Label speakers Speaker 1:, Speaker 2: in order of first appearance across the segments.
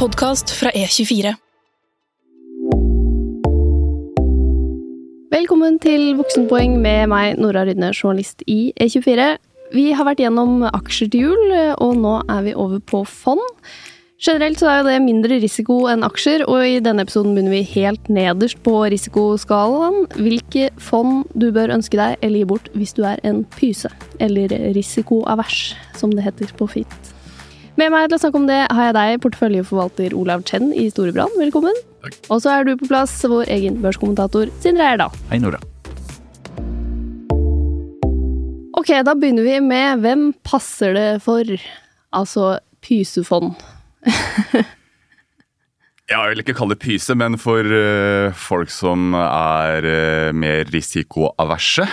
Speaker 1: podkast fra E24.
Speaker 2: Velkommen til Voksenpoeng med meg, Nora Rydne, journalist i E24. Vi har vært gjennom aksjer til jul, og nå er vi over på fond. Generelt så er det mindre risiko enn aksjer, og i denne episoden begynner vi helt nederst på risikoskalaen. Hvilke fond du bør ønske deg eller gi bort hvis du er en pyse, eller risikoavers, som det heter på fint. Med meg til å snakke om det har jeg deg, porteføljeforvalter Olav Chen i Storebrand. Velkommen.
Speaker 3: Takk.
Speaker 2: Og så er du på plass, vår egen børskommentator Sindre Eierdal.
Speaker 3: Hei, Nora.
Speaker 2: Ok, da begynner vi med hvem passer det for? Altså pysefond.
Speaker 3: Ja, jeg vil ikke kalle det pyse, men for uh, folk som er uh, mer risikoaverse,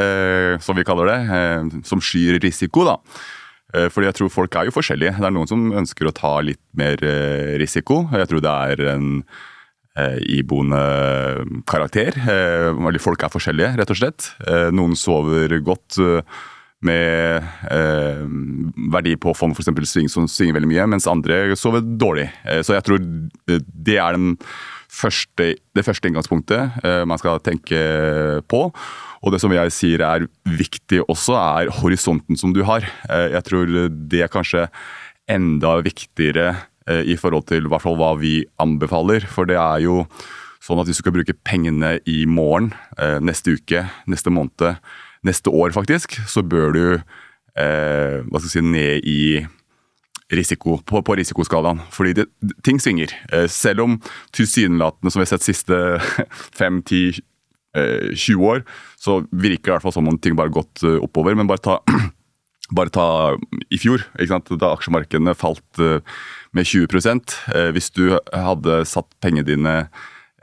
Speaker 3: uh, som vi kaller det, som skyr risiko, da. Eh, fordi jeg tror folk er jo forskjellige. Det er noen som ønsker å ta litt mer eh, risiko. Jeg tror det er en eh, iboende karakter. Folk er forskjellige, rett og slett. Noen sover godt med verdi på fond f.eks. Sving, som svinger veldig mye, mens andre sover dårlig. Så jeg tror det er den første, det første inngangspunktet man skal tenke på. Og det som jeg sier er viktig også, er horisonten som du har. Eh, jeg tror det er kanskje enda viktigere eh, i forhold til hvert fall hva vi anbefaler. For det er jo sånn at hvis du skal bruke pengene i morgen, eh, neste uke, neste måned, neste år faktisk, så bør du hva skal jeg si, ned i risiko, på, på risikoskalaen. Fordi det, ting svinger. Selv om tilsynelatende, som vi har sett siste 5-10-20 år, så virker det i hvert fall som om ting bare har gått eh, oppover. Men bare ta, bare ta i fjor, da aksjemarkedene falt eh, med 20 eh, Hvis du hadde satt pengene dine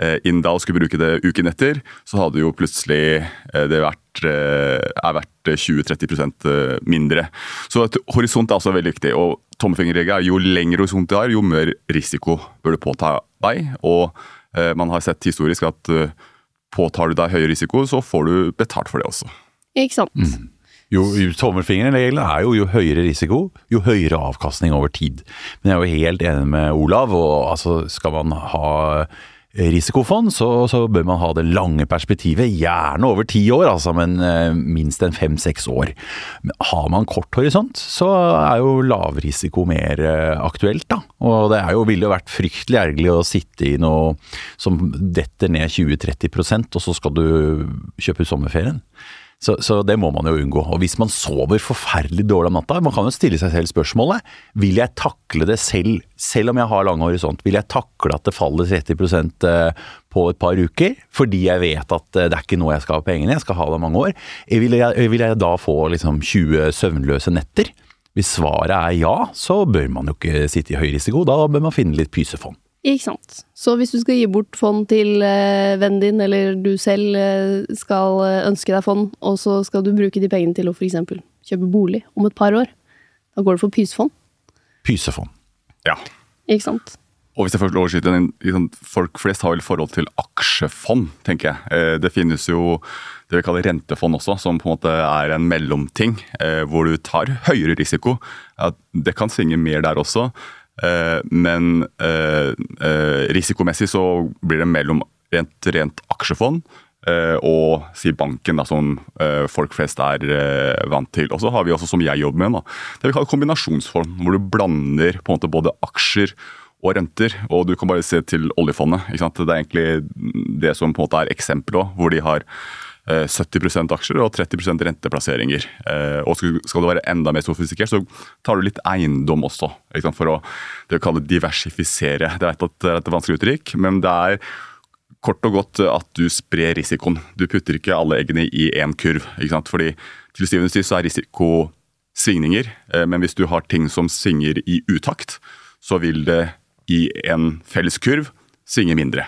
Speaker 3: eh, inn da og skulle bruke det uken etter, så hadde jo plutselig eh, det vært, eh, er verdt 20-30 eh, mindre. Så et horisont er også veldig viktig. og Tommefingerregelen er jo lengre horisont du har, jo mer risiko bør du påta deg. Og eh, man har sett historisk at eh, påtar du deg høy risiko, så får du betalt for det også.
Speaker 2: Ikke sant?
Speaker 4: Mm. Jo, tommelfingeren er jo jo høyere risiko, jo høyere avkastning over tid. Men jeg er jo helt enig med Olav, og altså skal man ha risikofond, så, så bør man ha det lange perspektivet, gjerne over ti år, altså, men eh, minst en fem-seks år. Men har man kort horisont, så er jo lavrisiko mer eh, aktuelt, da. Og det er jo, ville jo vært fryktelig ergerlig å sitte i noe som detter ned 20-30% og så skal du kjøpe ut sommerferien. Så, så det må man jo unngå. Og hvis man sover forferdelig dårlig om natta, man kan jo stille seg selv spørsmålet vil jeg takle det selv, selv om jeg har lang horisont. Vil jeg takle at det faller 30 eh, på et par uker, fordi jeg vet at eh, det er ikke nå jeg skal ha pengene, jeg skal ha det mange år. Eh, Vil jeg, vil jeg da få liksom 20 søvnløse netter? Hvis svaret er ja, så bør man jo ikke sitte i høy risiko. Da bør man finne litt pysefond.
Speaker 2: Ikke sant. Så hvis du skal gi bort fond til eh, vennen din, eller du selv eh, skal eh, ønske deg fond, og så skal du bruke de pengene til å f.eks. kjøpe bolig om et par år, da går det for pysefond.
Speaker 4: Pysefond.
Speaker 3: Ja.
Speaker 2: Ikke sant.
Speaker 3: Og hvis jeg først lov den, liksom, Folk flest har vel forhold til aksjefond, tenker jeg. Eh, Det finnes jo det vi kaller rentefond også, som på en måte er en mellomting. eh, Hvor du tar høyere risiko. Det kan svinge mer der også. Eh, Men eh, eh, risikomessig så blir det mellom rent, rent aksjefond og si banken, da, som folk flest er vant til. Og så har vi også, som jeg jobber med, da, det vi kaller kombinasjonsfond, hvor du blander på en måte både aksjer og renter. Og du kan bare se til oljefondet. Det er egentlig det som på en måte er eksempelet òg, hvor de har 70% aksjer og 30 renteplasseringer. Eh, og skal du være enda mer sofistikert, så tar du litt eiendom også. For å det vi diversifisere. Det er et, det er et vanskelig uttrykk, men det er kort og godt at du sprer risikoen. Du putter ikke alle eggene i én kurv. Fordi til syvende og sist er risiko svingninger, eh, men hvis du har ting som svinger i utakt, så vil det i en felles kurv svinge mindre.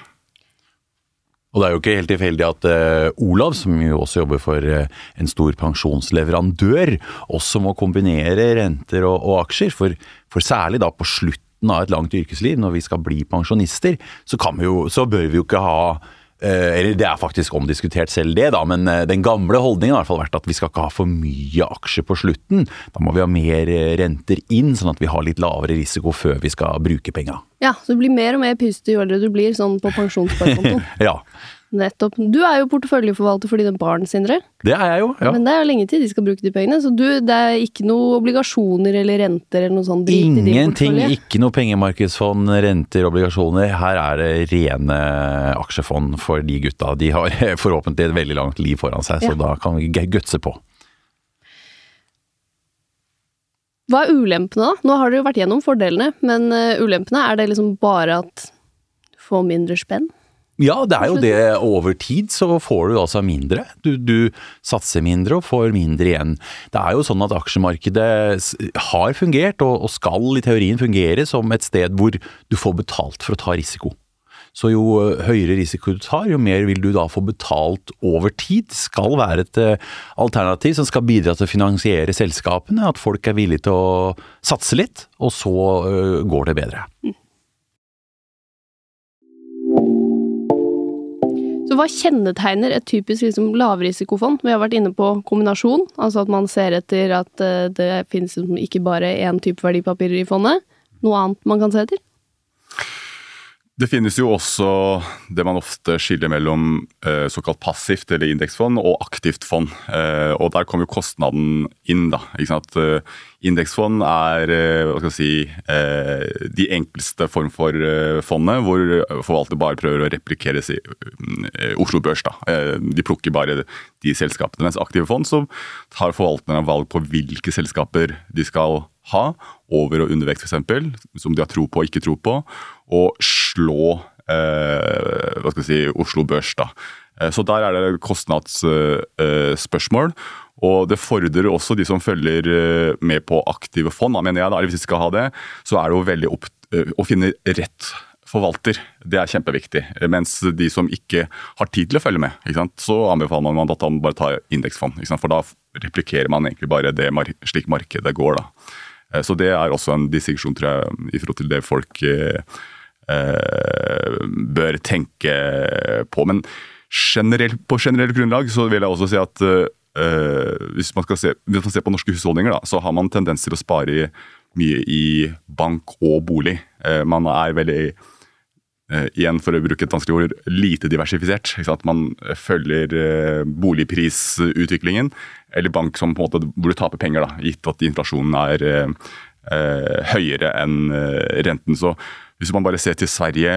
Speaker 4: Og det er jo ikke helt tilfeldig at uh, Olav, som jo også jobber for uh, en stor pensjonsleverandør, også må kombinere renter og, og aksjer. For, for særlig da på slutten av et langt yrkesliv, når vi skal bli pensjonister, så, vi jo, så bør vi jo ikke ha eller det er faktisk omdiskutert selv det, da, men eh, den gamle holdningen har i hvert fall vært at vi skal ikke ha for mye aksjer på slutten. Da må vi ha mer eh, renter inn, sånn at vi har litt lavere risiko før vi skal bruke penga.
Speaker 2: Ja, så du blir mer og mer pysete jo eldre du blir, sånn på pensjonssparekontoen.
Speaker 4: Ja,
Speaker 2: Nettopp. Du er jo porteføljeforvalter for dine barn, Sindre.
Speaker 4: det er jeg jo. ja.
Speaker 2: Men det er jo lenge til de skal bruke de pengene, så du, det er ikke noe obligasjoner eller renter eller noe sånt drit i din
Speaker 4: Ingenting,
Speaker 2: portefølje.
Speaker 4: ikke noe pengemarkedsfond, renter, obligasjoner. Her er det rene aksjefond for de gutta. De har forhåpentlig et veldig langt liv foran seg, så
Speaker 2: Ja.
Speaker 4: da kan vi gutse på.
Speaker 2: Hva er ulempene da? Nå har dere jo vært gjennom fordelene, men eh, ulempene, er det liksom bare at du får mindre spenn?
Speaker 4: Ja, det er jo det. Over tid så får du altså mindre. Du, du satser mindre og får mindre igjen. Det er jo sånn at aksjemarkedet har fungert, og, og skal i teorien fungere som et sted hvor du får betalt for å ta risiko. Så jo høyere risiko du tar, jo mer vil du da få betalt over tid. Skal være et alternativ som skal bidra til å finansiere selskapene. At folk er villige til å satse litt, og så går det bedre.
Speaker 2: Hva kjennetegner et typisk liksom, lavrisikofond? Vi har vært inne på kombinasjon, altså at man ser etter at eh, det finnes liksom ikke bare én type verdipapirer i fondet. Noe annet man kan se etter?
Speaker 3: Det finnes jo også det man ofte skiller mellom eh, såkalt passivt eller indeksfond og aktivt fond. Eh, og der kommer jo kostnaden inn. da? Eh, Indeksfond er si, de enkleste form for fondet, hvor forvalter bare prøver å replikere Oslo Børs. da. De plukker bare de selskapene. Mens aktive fond så tar forvalterne valg på hvilke selskaper de skal ha, over- og undervekt f.eks., som de har tro på og ikke tro på, og slå eh, hva skal si, Oslo Børs. da. Eh, Så der er det kostnadsspørsmål. Og det fordrer også de som følger eh, med på aktive fond. Da mener jeg da, Hvis de skal ha det, så er det jo veldig opp å finne rett forvalter. Det er kjempeviktig. Mens de som ikke har tid til å følge med, så anbefaler man at man bare tar indeksfond. For da replikerer man egentlig bare det slik markedet går. da. Så det er også en distinksjon, tror jeg, i forhold til det folk bør tenke på. Men generelt, på generelt grunnlag så vil jeg også si at eh, hvis, man se, hvis man ser på norske husholdninger, da, så har man tendens til å spare mye i bank og bolig. Eh, man er veldig eh, igjen for å bruke et vanskelig ord, lite diversifisert. Man følger eh, boligprisutviklingen, eller bank som på en måte, hvor du taper penger, da, gitt at inflasjonen er eh, eh, høyere enn eh, renten. Så hvis man bare ser til Sverige,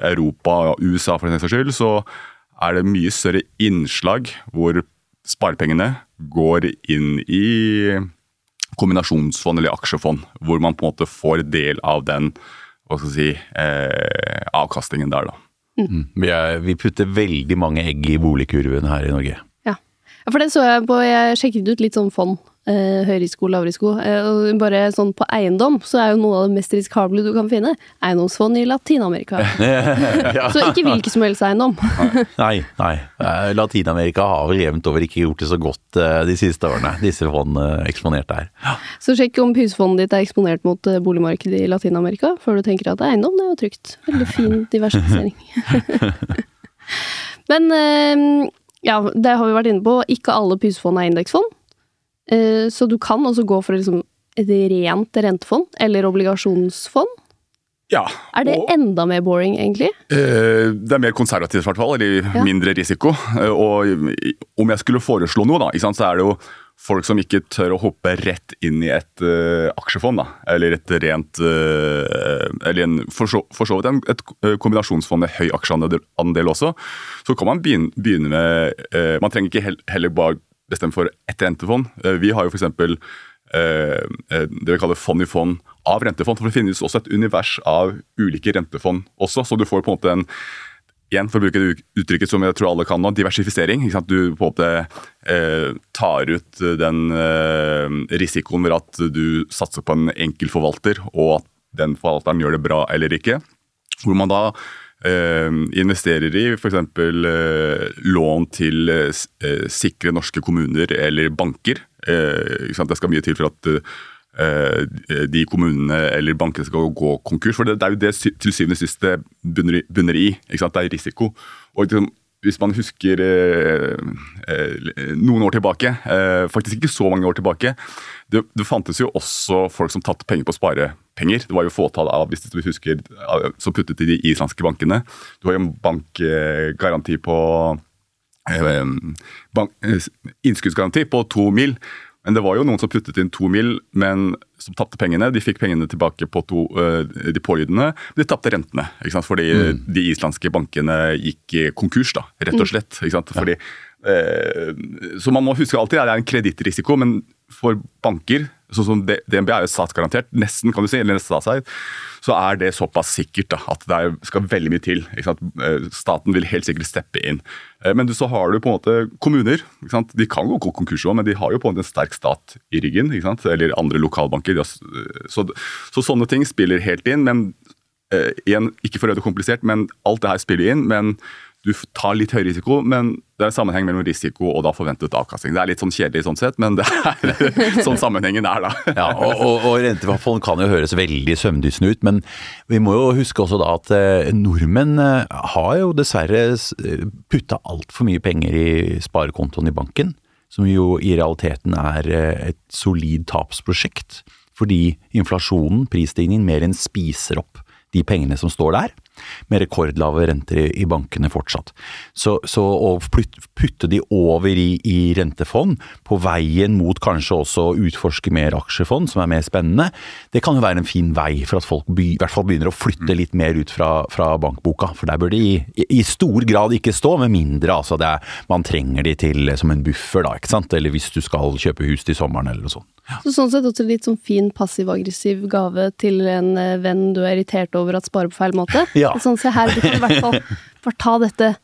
Speaker 3: Europa og USA for den saks skyld, så er det mye større innslag hvor sparepengene går inn i kombinasjonsfond eller aksjefond, hvor man på en måte får del av den hva skal si, eh, avkastningen der. da.
Speaker 4: Vi, er, vi putter veldig mange egg i boligkurven her i Norge.
Speaker 2: Ja. ja, for det så jeg på Jeg sjekket ut litt sånn fond. Eh, høyrisiko, lavrisiko. Eh, bare sånn på eiendom, så er jo noe av det mest risikable du kan finne, eiendomsfond i Latin-Amerika. Så ikke hvilken som helst eiendom.
Speaker 4: Nei, nei. Eh, Latin-Amerika har vel jevnt over ikke gjort det så godt eh, de siste årene, disse fondene eksponert der.
Speaker 2: Så sjekk om husfondet ditt er eksponert mot eh, boligmarkedet i Latin-Amerika, før du tenker at eiendom det er jo trygt. Veldig fin diversifisering. Men eh, ja, det har vi vært inne på. Ikke alle pysfond er indeksfond. Eh, Så du kan også gå for liksom et rent rentefond, eller obligasjonsfond.
Speaker 3: Ja,
Speaker 2: Er det
Speaker 3: og-
Speaker 2: enda mer boring, egentlig?
Speaker 3: Eh, Det er mer konservativt, i hvert fall, eller
Speaker 2: Ja.
Speaker 3: mindre risiko. Eh, Og om jeg skulle foreslå noe, da, sant, så er det jo folk som ikke tør å hoppe rett inn i et uh, aksjefond. Da, eller et rent uh, Eller en, for, så, for så vidt en, et kombinasjonsfond med høy aksjeandel også. Så kan man begynne, begynne med uh, Man trenger ikke hel, heller bare bestemme for ett rentefond. Eh, vi har jo f.eks. Eh, eh, det vi kaller fond i fond av rentefond. For det finnes også et univers av ulike rentefond også, så du får på en måte en igjen for å bruke det uttrykket som jeg tror alle kan nå, diversifisering. Du på en måte tar ut den risikoen ved at du satser på en enkel forvalter, og at den forvalteren gjør det bra eller ikke. Hvor man da investerer i f.eks. Eh, lån til eh, eh, sikre norske kommuner eller banker. Eh? Det skal mye til for at de kommunene eller bankene skal gå konkurs. For det, er jo det til syvende og sist det bunner, i-? Det er risiko. Og liksom, hvis man husker noen år tilbake, faktisk ikke så mange år tilbake, det, det fantes jo også folk som tatt penger på sparepenger. Det var jo fåtall av, hvis du husker, som puttet i de islandske bankene. Du har jo en bankgaranti på eh, bank, eh, innskuddsgaranti på to mil. Men det var jo noen som puttet inn to mil, men som tapte pengene. De fikk pengene tilbake på to, eh, de pålydende, men de tapte rentene. Ikke sant? Fordi de islandske bankene gikk konkurs, da, rett og slett. Ikke sant? Fordi, eh, så man må huske alltid at det er en kredittrisiko, men for banker, sånn som DNB er jo statsgarantert, nesten kan du si, eller statseid, så er det såpass sikkert da, at det skal veldig mye til. Eh, Staten vil helt sikkert steppe inn. Eh, Men så har du på en måte kommuner. De kan gå konkurs òg, men de har jo på en måte en sterk stat i ryggen. Eller andre lokalbanker. S- Så, så sånne ting spiller helt inn. men eh, igjen, Ikke for å gjøre det komplisert, men alt det her spiller inn. men du tar litt høy risiko, men det er en sammenheng mellom risiko og da forventet avkastning. Det er litt sånn kjedelig sånn sett, men det er sånn sammenhengen er, da.
Speaker 4: Ja, og, og, og rentefond kan jo høres veldig søvndyssende ut, men vi må jo huske også da at eh, nordmenn eh, har jo dessverre eh, putta altfor mye penger i sparekontoen i banken, som jo i realiteten er et solid tapsprosjekt, fordi inflasjonen, prisstigningen, mer enn spiser opp de pengene som står der, med rekordlave renter i, bankene fortsatt. Så, så å putte de over i, i rentefond, på veien mot kanskje også å utforske mer aksjefond, som er mer spennende, det kan jo være en fin vei for at folk by, i hvert fall begynner å flytte litt mer ut fra, fra bankboka. For der bør de i, i, i stor grad ikke stå, med mindre altså det er, man trenger de til som en buffer, da, ikke sant? Eller hvis du skal kjøpe hus til sommeren eller noe sånt.
Speaker 2: Så sånn sett også litt sånn fin passiv-aggressiv gave til en eh, venn du er irritert over at sparer på feil måte.
Speaker 4: Ja.
Speaker 2: Sånn, se her, du kan i hvert fall bare ta dette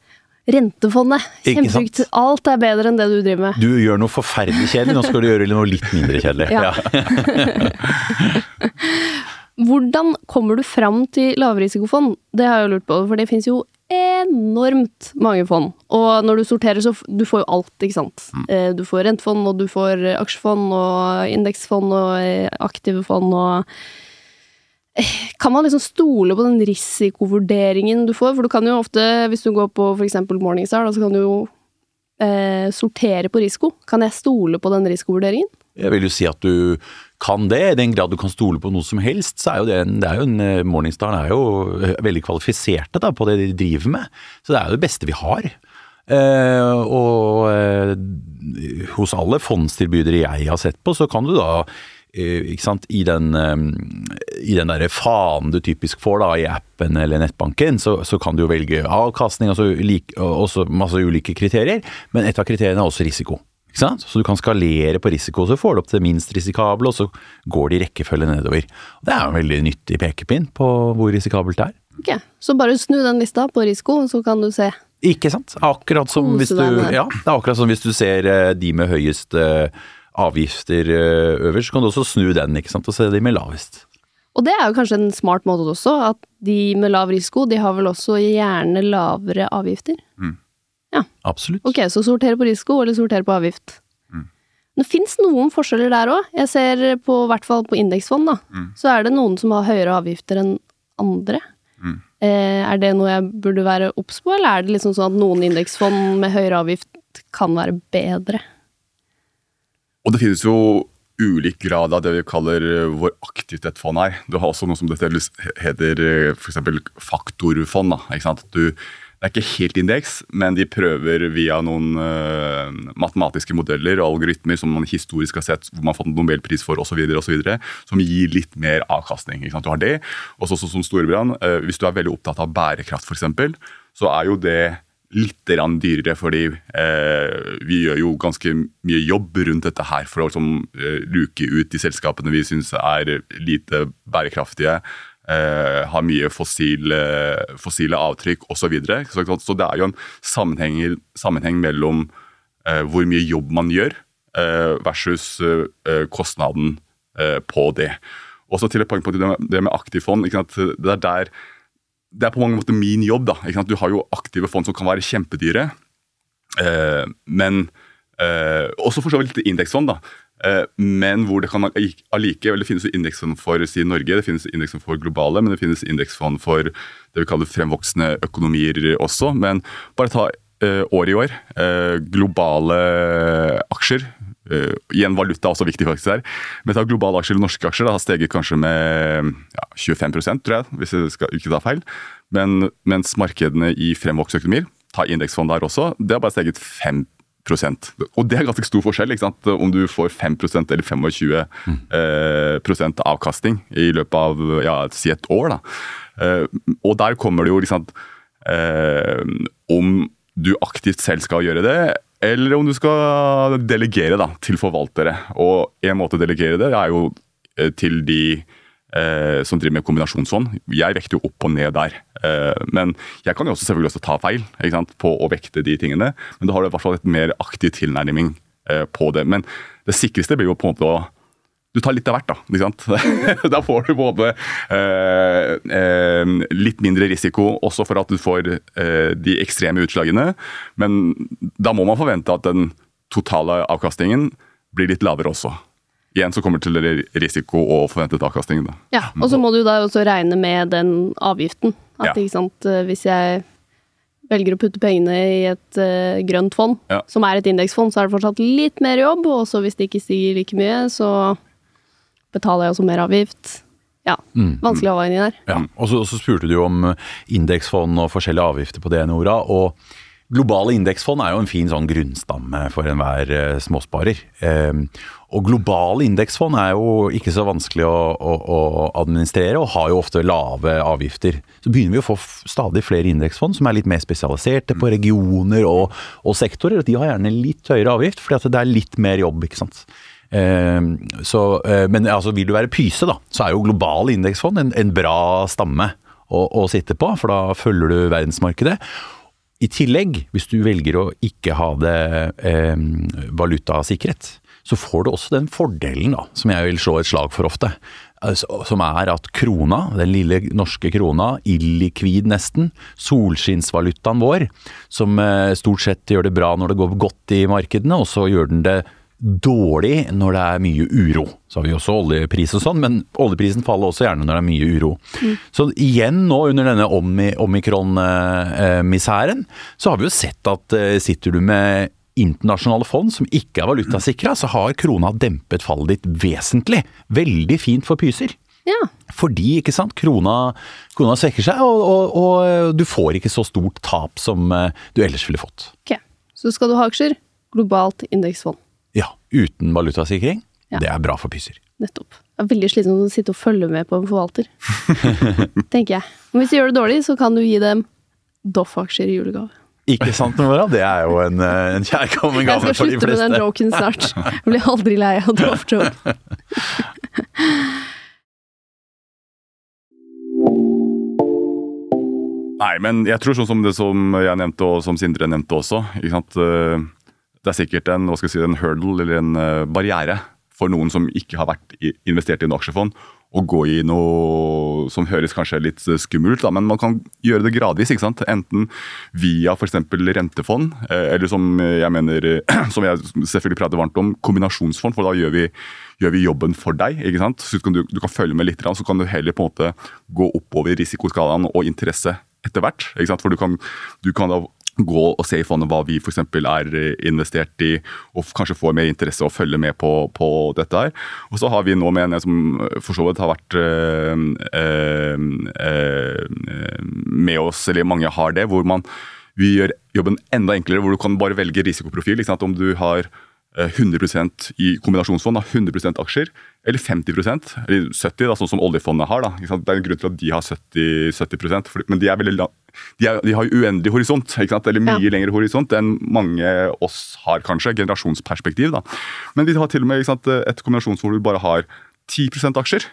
Speaker 2: rentefondet.
Speaker 4: Ikke.
Speaker 2: Alt er bedre enn det du driver med.
Speaker 4: Du gjør noe forferdelig kjedelig, nå skal du gjøre noe litt mindre kjedelig.
Speaker 2: Ja. Hvordan kommer du fram til lavrisikofond? Det har jeg jo lurt på, for det finnes jo enormt mange fond. Og når du sorterer, så du får jo alt, ikke sant. Mm. Du får rentefond, og du får eh, aksjefond og indeksfond og eh, aktive fond og Eh, Kan man liksom stole på den risikovurderingen du får? For du kan jo ofte, hvis du går på f.eks. Morningstar, så kan du jo eh, sortere på risiko. Kan jeg stole på den risikovurderingen?
Speaker 4: Jeg vil jo si at du kan det, i den grad du kan stole på noe som helst. så er jo det, det er jo en, eh, Morningstar er jo eh, veldig kvalifiserte da, på det de driver med. Så det er jo det beste vi har. Eh, og eh, hos alle fondstilbydere jeg har sett på, så kan du da I den, eh, i den der fanen du typisk får da, i appen eller nettbanken, så, så kan du jo velge avkastning altså like, og også masse ulike kriterier, men et av kriteriene er også risiko. Ikke sant? Så du kan skalere på risiko, så får du opp det minst risikable, og så går det i rekkefølge nedover. Det er en veldig nyttig pekepinn på hvor risikabelt det er.
Speaker 2: Ok, Så bare snu den lista på risiko, så kan du se.
Speaker 4: Ikke sant? Akkurat som hvis du, ja, det er akkurat som hvis du ser eh, de med høyest eh, avgifter eh, øverst, så kan du også snu den ikke sant? og se de med lavest.
Speaker 2: Og det er jo kanskje en smart måte også, at de med lav risiko, de har vel også gjerne lavere avgifter. Ja.
Speaker 4: Absolutt.
Speaker 2: Ok, så sortere på risiko, eller sortere på avgift. Det fins noen forskjeller der òg. Jeg ser på hvert fall på indeksfond, da. Så er det noen som har høyere avgifter enn andre. Eh, er det noe jeg burde være obs på, eller er det liksom sånn at noen indeksfond med høyere avgift kan være bedre?
Speaker 3: Og det finnes jo ulik grad av det vi kaller eh, hvor aktivt et fond er. Du har også noe som dette heter f.eks. faktorfond. Du, det er ikke helt indeks, men de prøver via noen uh, matematiske modeller og algoritmer som man historisk har sett hvor man har fått nobelpris for osv., som gir litt mer avkastning. Du har det. Og så som Storebrand, uh, hvis du er veldig opptatt av bærekraft f.eks., så er jo det litt dyrere, fordi eh, vi gjør jo ganske mye jobb rundt dette her for å liksom, eh, luke ut de selskapene vi syns er lite bærekraftige, eh, har mye fossile, fossile avtrykk osv. Så, videre. så så det er jo en sammenheng, sammenheng mellom eh, hvor mye jobb man gjør, eh, versus eh, kostnaden eh, på det. Også til et poeng på det med, aktivfond. Det er der det er på mange måter min jobb. da, ikke sant? Du har jo aktive fond som kan være kjempedyre. Eh, men eh, også for så vidt indeksfond. da. Eh, men hvor det kan allikevel Det finnes indeksfond for si Norge, det finnes indeksfond for globale, men det finnes indeksfond for det vi kaller fremvoksende økonomier også. Men bare ta uh, året i år. Uh, globale aksjer. Uh, igjen valuta er også viktig faktisk der. Men ta globale aksjer eller norske aksjer da, har steget kanskje med ja, 25% tror jeg, hvis jeg skal ikke ta feil. Men mens markedene i fremvokste økonomier, ta indeksfond der også, det har bare steget 5% og det er ganske stor forskjell ikke sant? om du får 5% eller 25 mm. eh, avkastning i løpet av ja, si et år. Da. Eh, og der kommer det jo liksom eh, Om du aktivt selv skal gjøre det, eller om du skal delegere da, til forvaltere. Og en måte å delegere det er jo eh, til de eh, som driver med kombinasjonsfond. Jeg vekter jo opp og ned der. Eh, men jeg kan jo også selvfølgelig også ta feil på å vekte de tingene. Men da har du i hvert fall et mer aktiv tilnærming eh, på det. Men det sikreste blir jo på en måte å du tar litt av hvert, da. ikke sant? da får du både eh, eh, litt mindre risiko også for at du får eh, de ekstreme utslagene. Men da må man forvente at den totale avkastningen blir litt lavere også. Igjen så kommer det til risiko og forventet avkastning. Da.
Speaker 2: Ja, og så må du da også regne med den avgiften. At ja. ikke sant, eh, hvis jeg velger å putte pengene i et uh, grønt fond, ja. som er et indeksfond, så er det fortsatt litt mer jobb. Og så hvis det ikke stiger like mye, så betaler jeg også mer avgift. Ja, mm. vanskelig avveining der.
Speaker 4: Ja, og så, spurte du jo om indeksfond og forskjellige avgifter på det, Nora. og Globale indeksfond er jo en fin sånn grunnstamme for enhver eh, småsparer. Eh, og globale indeksfond er jo ikke så vanskelig å, å, å, administrere, og har jo ofte lave avgifter. Så begynner vi å få stadig flere indeksfond som er litt mer spesialiserte på regioner og, og sektorer. og De har gjerne litt høyere avgift, fordi det er litt mer jobb, ikke sant. Eh, så, eh, men altså, vil du være pyse, da, så er jo globale indeksfond en, en bra stamme å, å sitte på, for da følger du verdensmarkedet. I tillegg, hvis du velger å ikke ha det eh, valutasikkerhet, så får du også den fordelen da, som jeg vil slå et slag for ofte. Altså, som er at krona, den lille norske krona, illikvid nesten, solskinnsvalutaen vår, som eh, stort sett gjør det bra når det går godt i markedene, og så gjør den det dårlig når det er mye uro. Så har vi også oljepris og sånn, men oljeprisen faller også gjerne når det er mye uro. Mm. Så igjen nå under denne omikron-misæren, så har vi jo sett at eh, sitter du med internasjonale fond som ikke er valutasikra, så har krona dempet fallet ditt vesentlig. Veldig fint for pyser.
Speaker 2: Ja.
Speaker 4: Fordi ikke sant, krona, krona svekker seg, og, og, og, du får ikke så stort tap som eh, du ellers ville fått.
Speaker 2: Ok, Så skal du ha aksjer, globalt indeksfond.
Speaker 4: Ja, uten valutasikring. Ja. Det er bra for pysser.
Speaker 2: Nettopp. Det er veldig slitsomt å sitte og følge med på en forvalter. Tenker jeg. Men hvis du gjør det dårlig, så kan du gi dem Doff-aksjer i julegave.
Speaker 4: Ikke sant, Nora? Det er jo en, eh, en kjærkommen gave for de fleste. Jeg
Speaker 2: skal slutte med den joken snart. Jeg blir aldri lei av Doff-joke.
Speaker 3: Nei, men jeg tror sånn som det som jeg nevnte, og som Sindre nevnte også. ikke sant? Eh, det er sikkert en, si, en hurdle eller en uh, barriere for noen som ikke har vært investert i en aksjefond, å gå i noe som høres kanskje litt eh, skummelt ut, men man kan gjøre det gradvis. ikke sant? Enten via f.eks. rentefond, uh, eller som jeg mener, som jeg selvfølgelig prater varmt om, kombinasjonsfond, for da gjør vi, gjør vi jobben for deg. ikke sant? Så du, du kan følge med litt, så kan du heller på en måte gå oppover risikoskalaen og interesse etter hvert. ikke sant? For du kan, du kan da gå og se i fondet hva vi f.eks. er eh, investert i, og kanskje får mer interesse og følge med på, på dette her. Og så har vi nå med en som for så vidt har vært øh, øh, med oss, eller mange har det, hvor man vi gjør jobben enda enklere, hvor du kan bare velge risikoprofil. Om du har 100% i kombinasjonsfond, 100% aksjer, eller 50% eller 70 da, sånn som oljefondet har. Da. Det er en grunn til at de har 70, 70 men de, veldig, de, er, de, har uendelig horisont, eller mye ja. lengre horisont enn mange oss har, kanskje. Generasjonsperspektiv. Da. Men de har til og med sant, et kombinasjonsfond hvor du bare har 10% aksjer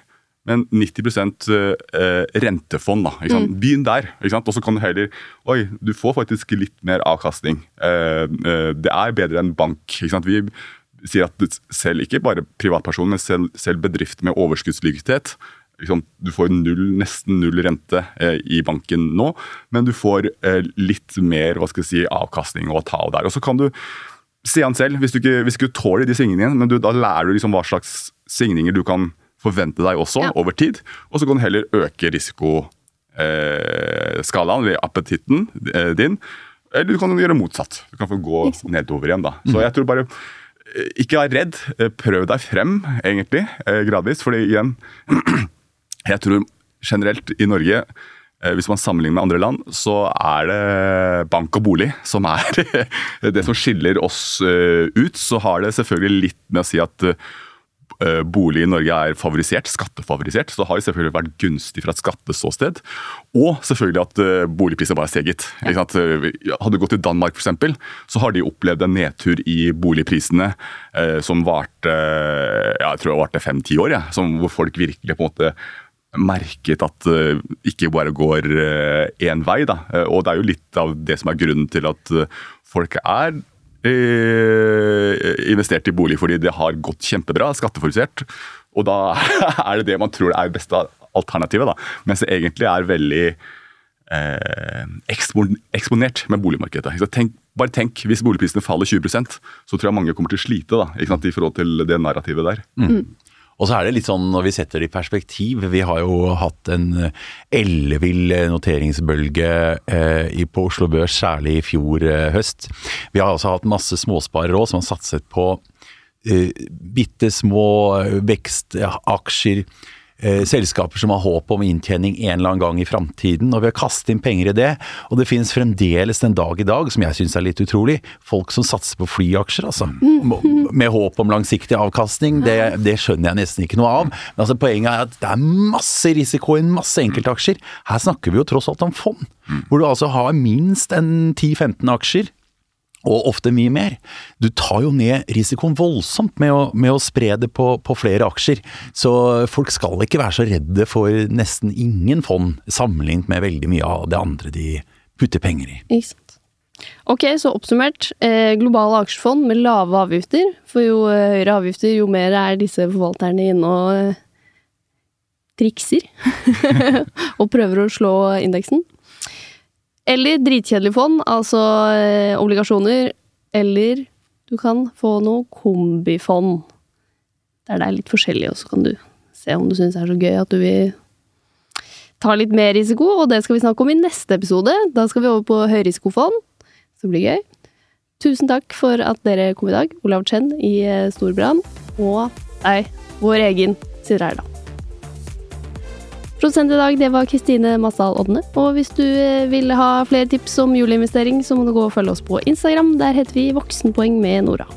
Speaker 3: men 90 eh, rentefond. da, ikke sant? Mm. Begynn der. ikke sant? Og så kan du heller Oi, du får faktisk litt mer avkastning. Eh, eh, det er bedre enn bank. ikke sant? Vi sier at selv ikke bare privatpersoner, men selv, selv bedrift med overskuddslikviditet liksom, Du får null, nesten null rente i banken nå, men du får litt mer hva skal jeg si, avkastning å ta av der. Og så kan du se han selv, hvis du ikke, hvis du ikke tåler de svingningene, men du, da lærer du liksom hva slags svingninger du kan forvente deg også
Speaker 2: Ja.
Speaker 3: over tid, og så kan du heller øke risikoskalaen, eller appetitten eh, din, eller du kan gjøre motsatt. Du kan få gå nedover igjen da. Så jeg tror bare eh, ikke vær redd, eh, prøv deg frem egentlig, gradvis, fordi igjen, jeg tror generelt i Norge, hvis man sammenligner med andre land, så er det bank og bolig som er det som skiller oss ut. Så har det selvfølgelig litt med å si at bolig i Norge er favorisert, skattefavorisert, så det har jo selvfølgelig vært gunstig fra et skatteståsted. Og selvfølgelig at uh, boligprisene bare har steget. Ja. Eh, Hadde du gått til Danmark f.eks., så har de opplevd en nedtur i boligprisene eh, som varte ja, jeg tror det varte fem-ti år, ja, som, hvor folk virkelig på en måte merket at det ikke bare går én vei. Da. Eh, Og det er jo litt av det som er grunnen til at eh, folk er eh, investert i bolig fordi det har gått kjempebra, skatteforutsert. Og da er det det man tror er det beste alternativet, da. Mens det egentlig er veldig eh, eksponert med boligmarkedet. Tenk, bare tenk, hvis boligprisene faller 20% så tror jeg mange kommer til å slite da, ikke sant? i forhold til det narrativet der.
Speaker 4: Og så er det litt sånn når vi setter det i perspektiv, vi har jo hatt en eh, ellevill eh, noteringsbølge eh, på Oslo Børs, særlig i fjor eh, høst. Vi har også hatt masse småsparere òg som har satset på eh, bitte små eh, vekstaksjer. Eh, selskaper som har håp om inntjening en eller annen gang i framtiden, og vi har kastet inn penger i det. Og det finnes fremdeles den dag i dag, som jeg syns er litt utrolig, folk som satser på flyaksjer, altså. Med håp om langsiktig avkastning. Det, det skjønner jeg nesten ikke noe av. Men altså, poenget er at det er masse risiko i en masse enkeltaksjer. Her snakker vi jo tross alt om fond, hvor du altså har minst en 10-15 aksjer og ofte mye mer. Du tar jo ned risikoen voldsomt med å, med å spre det på, på flere aksjer. Så folk skal ikke være så redde for nesten ingen fond, sammenlignet med veldig mye av det andre de putter penger i.
Speaker 2: Ikke sant. Ok, så oppsummert. Eh, globale aksjefond med lave avgifter. For jo eh, høyere avgifter, jo mer er disse forvalterne inne og eh, trikser. og prøver å slå indeksen. Eller dritkjedelig fond, altså eh, obligasjoner. Eller du kan få noe kombifond. Der det er litt forskjellig, og så kan du se om du syns det er så gøy at du vil ta litt mer risiko, og det skal vi snakke om i neste episode. Da skal vi over på høyrisikofond, det blir gøy. Tusen takk for at dere kom i dag, Olav Chen i eh, Storbrann, og deg, vår egen Sindre Herdal. Produsent i dag det var Kristine Masdal Odne. Og hvis du eh, vil ha flere tips om juleinvestering, så må du gå og følge oss på Instagram. Der heter vi Voksenpoeng med Nora.